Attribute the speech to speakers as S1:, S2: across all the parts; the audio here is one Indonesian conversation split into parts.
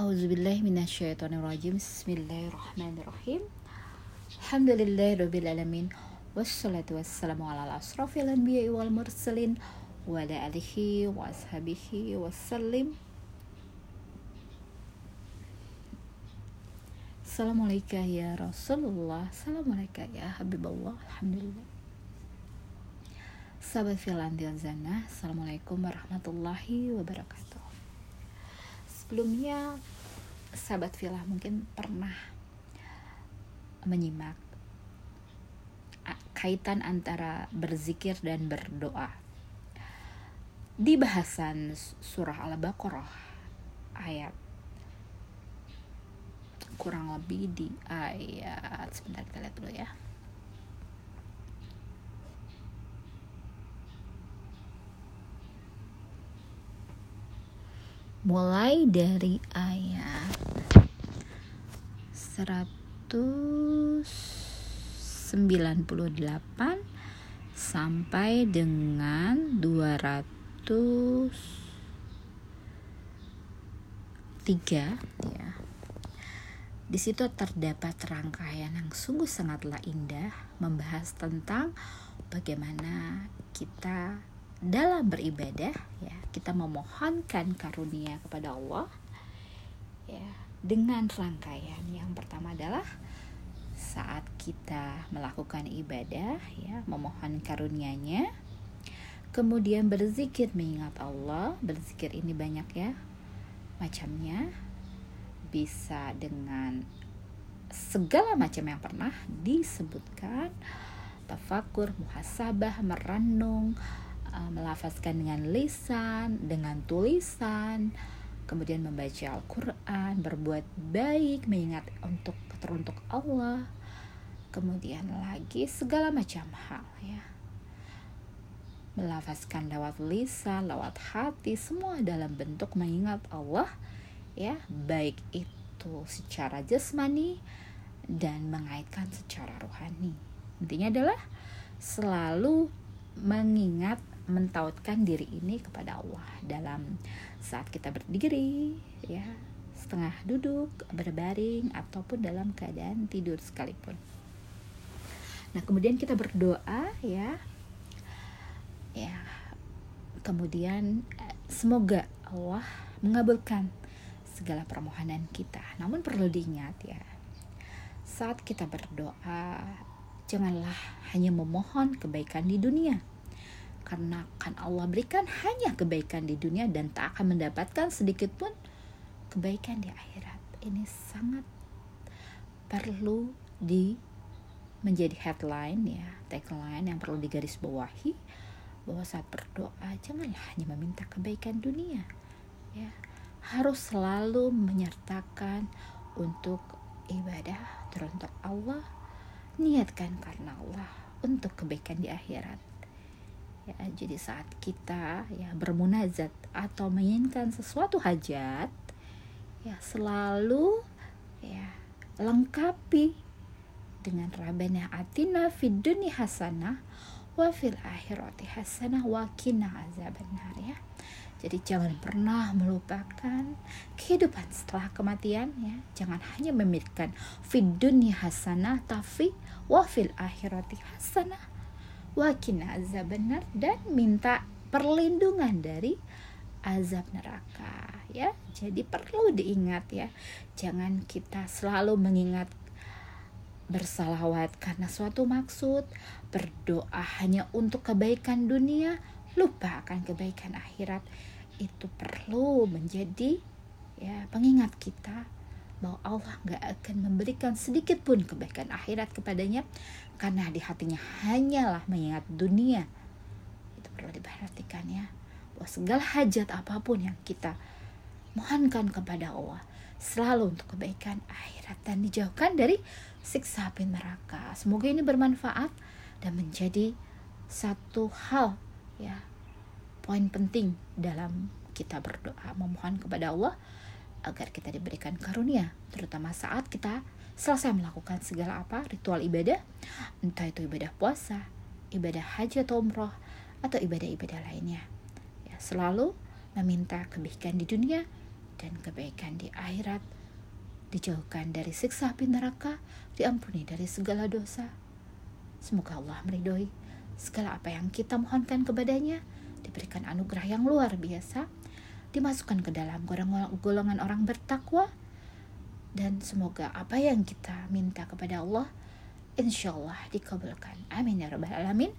S1: Auzubillahiminasyaitonirrajim Bismillahirrahmanirrahim. Alhamdulillahirrabbilalamin Wassalatu wassalamu ala asrafil anbiya wal mursalin Wa ala alihi wa ashabihi wassalim. Assalamualaikum ya Rasulullah. Assalamualaikum ya Habibullah. Alhamdulillah. Sahabat Zana Assalamualaikum warahmatullahi wabarakatuh Sebelumnya Sahabat Filah mungkin pernah Menyimak Kaitan antara berzikir dan berdoa. Di bahasan surah Al-Baqarah Ayat kurang lebih di ayat sebentar kita lihat dulu ya mulai dari ayat 198 sampai dengan 203 ya. Di situ terdapat rangkaian yang sungguh sangatlah indah membahas tentang bagaimana kita dalam beribadah ya kita memohonkan karunia kepada Allah ya dengan rangkaian yang pertama adalah saat kita melakukan ibadah ya memohon karunia-Nya kemudian berzikir mengingat Allah berzikir ini banyak ya macamnya bisa dengan segala macam yang pernah disebutkan tafakur, muhasabah, merenung, uh, melafazkan dengan lisan, dengan tulisan, kemudian membaca Al-Quran, berbuat baik, mengingat untuk teruntuk Allah, kemudian lagi segala macam hal ya. Melafazkan lewat lisan, lewat hati, semua dalam bentuk mengingat Allah ya baik itu secara jasmani dan mengaitkan secara rohani intinya adalah selalu mengingat mentautkan diri ini kepada Allah dalam saat kita berdiri ya setengah duduk berbaring ataupun dalam keadaan tidur sekalipun nah kemudian kita berdoa ya ya kemudian eh, semoga Allah mengabulkan segala permohonan kita. Namun perlu diingat ya, saat kita berdoa, janganlah hanya memohon kebaikan di dunia. Karena kan Allah berikan hanya kebaikan di dunia dan tak akan mendapatkan sedikit pun kebaikan di akhirat. Ini sangat perlu di menjadi headline ya, tagline yang perlu digarisbawahi bahwa saat berdoa janganlah hanya meminta kebaikan dunia ya harus selalu menyertakan untuk ibadah teruntuk Allah niatkan karena Allah untuk kebaikan di akhirat ya jadi saat kita ya bermunajat atau menginginkan sesuatu hajat ya selalu ya lengkapi dengan rabana atina fid hasanah wa fil akhirati hasanah wa qina azabannar ya jadi jangan pernah melupakan kehidupan setelah kematian ya. Jangan hanya memikirkan fid dunya hasanah tapi wa fil akhirati hasanah wa kina benar dan minta perlindungan dari azab neraka ya. Jadi perlu diingat ya. Jangan kita selalu mengingat bersalawat karena suatu maksud, berdoa hanya untuk kebaikan dunia, lupa akan kebaikan akhirat itu perlu menjadi ya pengingat kita bahwa Allah nggak akan memberikan sedikit pun kebaikan akhirat kepadanya? Karena di hatinya hanyalah mengingat dunia. Itu perlu diperhatikan ya. Bahwa segala hajat apa pun yang kita mohonkan kepada Allah selalu untuk kebaikan akhirat dan dijauhkan dari siksa api neraka. Semoga ini bermanfaat dan menjadi satu hal ya poin penting dalam kita berdoa memohon kepada Allah agar kita diberikan karunia terutama saat kita selesai melakukan segala apa ritual ibadah entah itu ibadah puasa ibadah haji atau umroh atau ibadah-ibadah lainnya. Ya selalu meminta kebaikan di dunia dan kebaikan di akhirat, dijauhkan dari siksa api neraka, diampuni dari segala dosa. Semoga Allah meridhoi segala apa yang kita mohonkan kepadanya, diberikan anugerah yang luar biasa, dimasukkan ke dalam golongan orang bertakwa, dan semoga apa yang kita minta kepada Allah insya Allah dikabulkan. Amin ya rabbal alamin.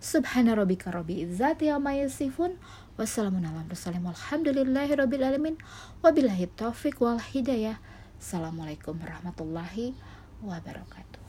S1: Subhana rabbika rabbi izzati amma yasifun. Wassalamualaikum warahmatullahi wabarakatuh. Wabillahi taufiq wal hidayah. Assalamualaikum warahmatullahi wabarakatuh.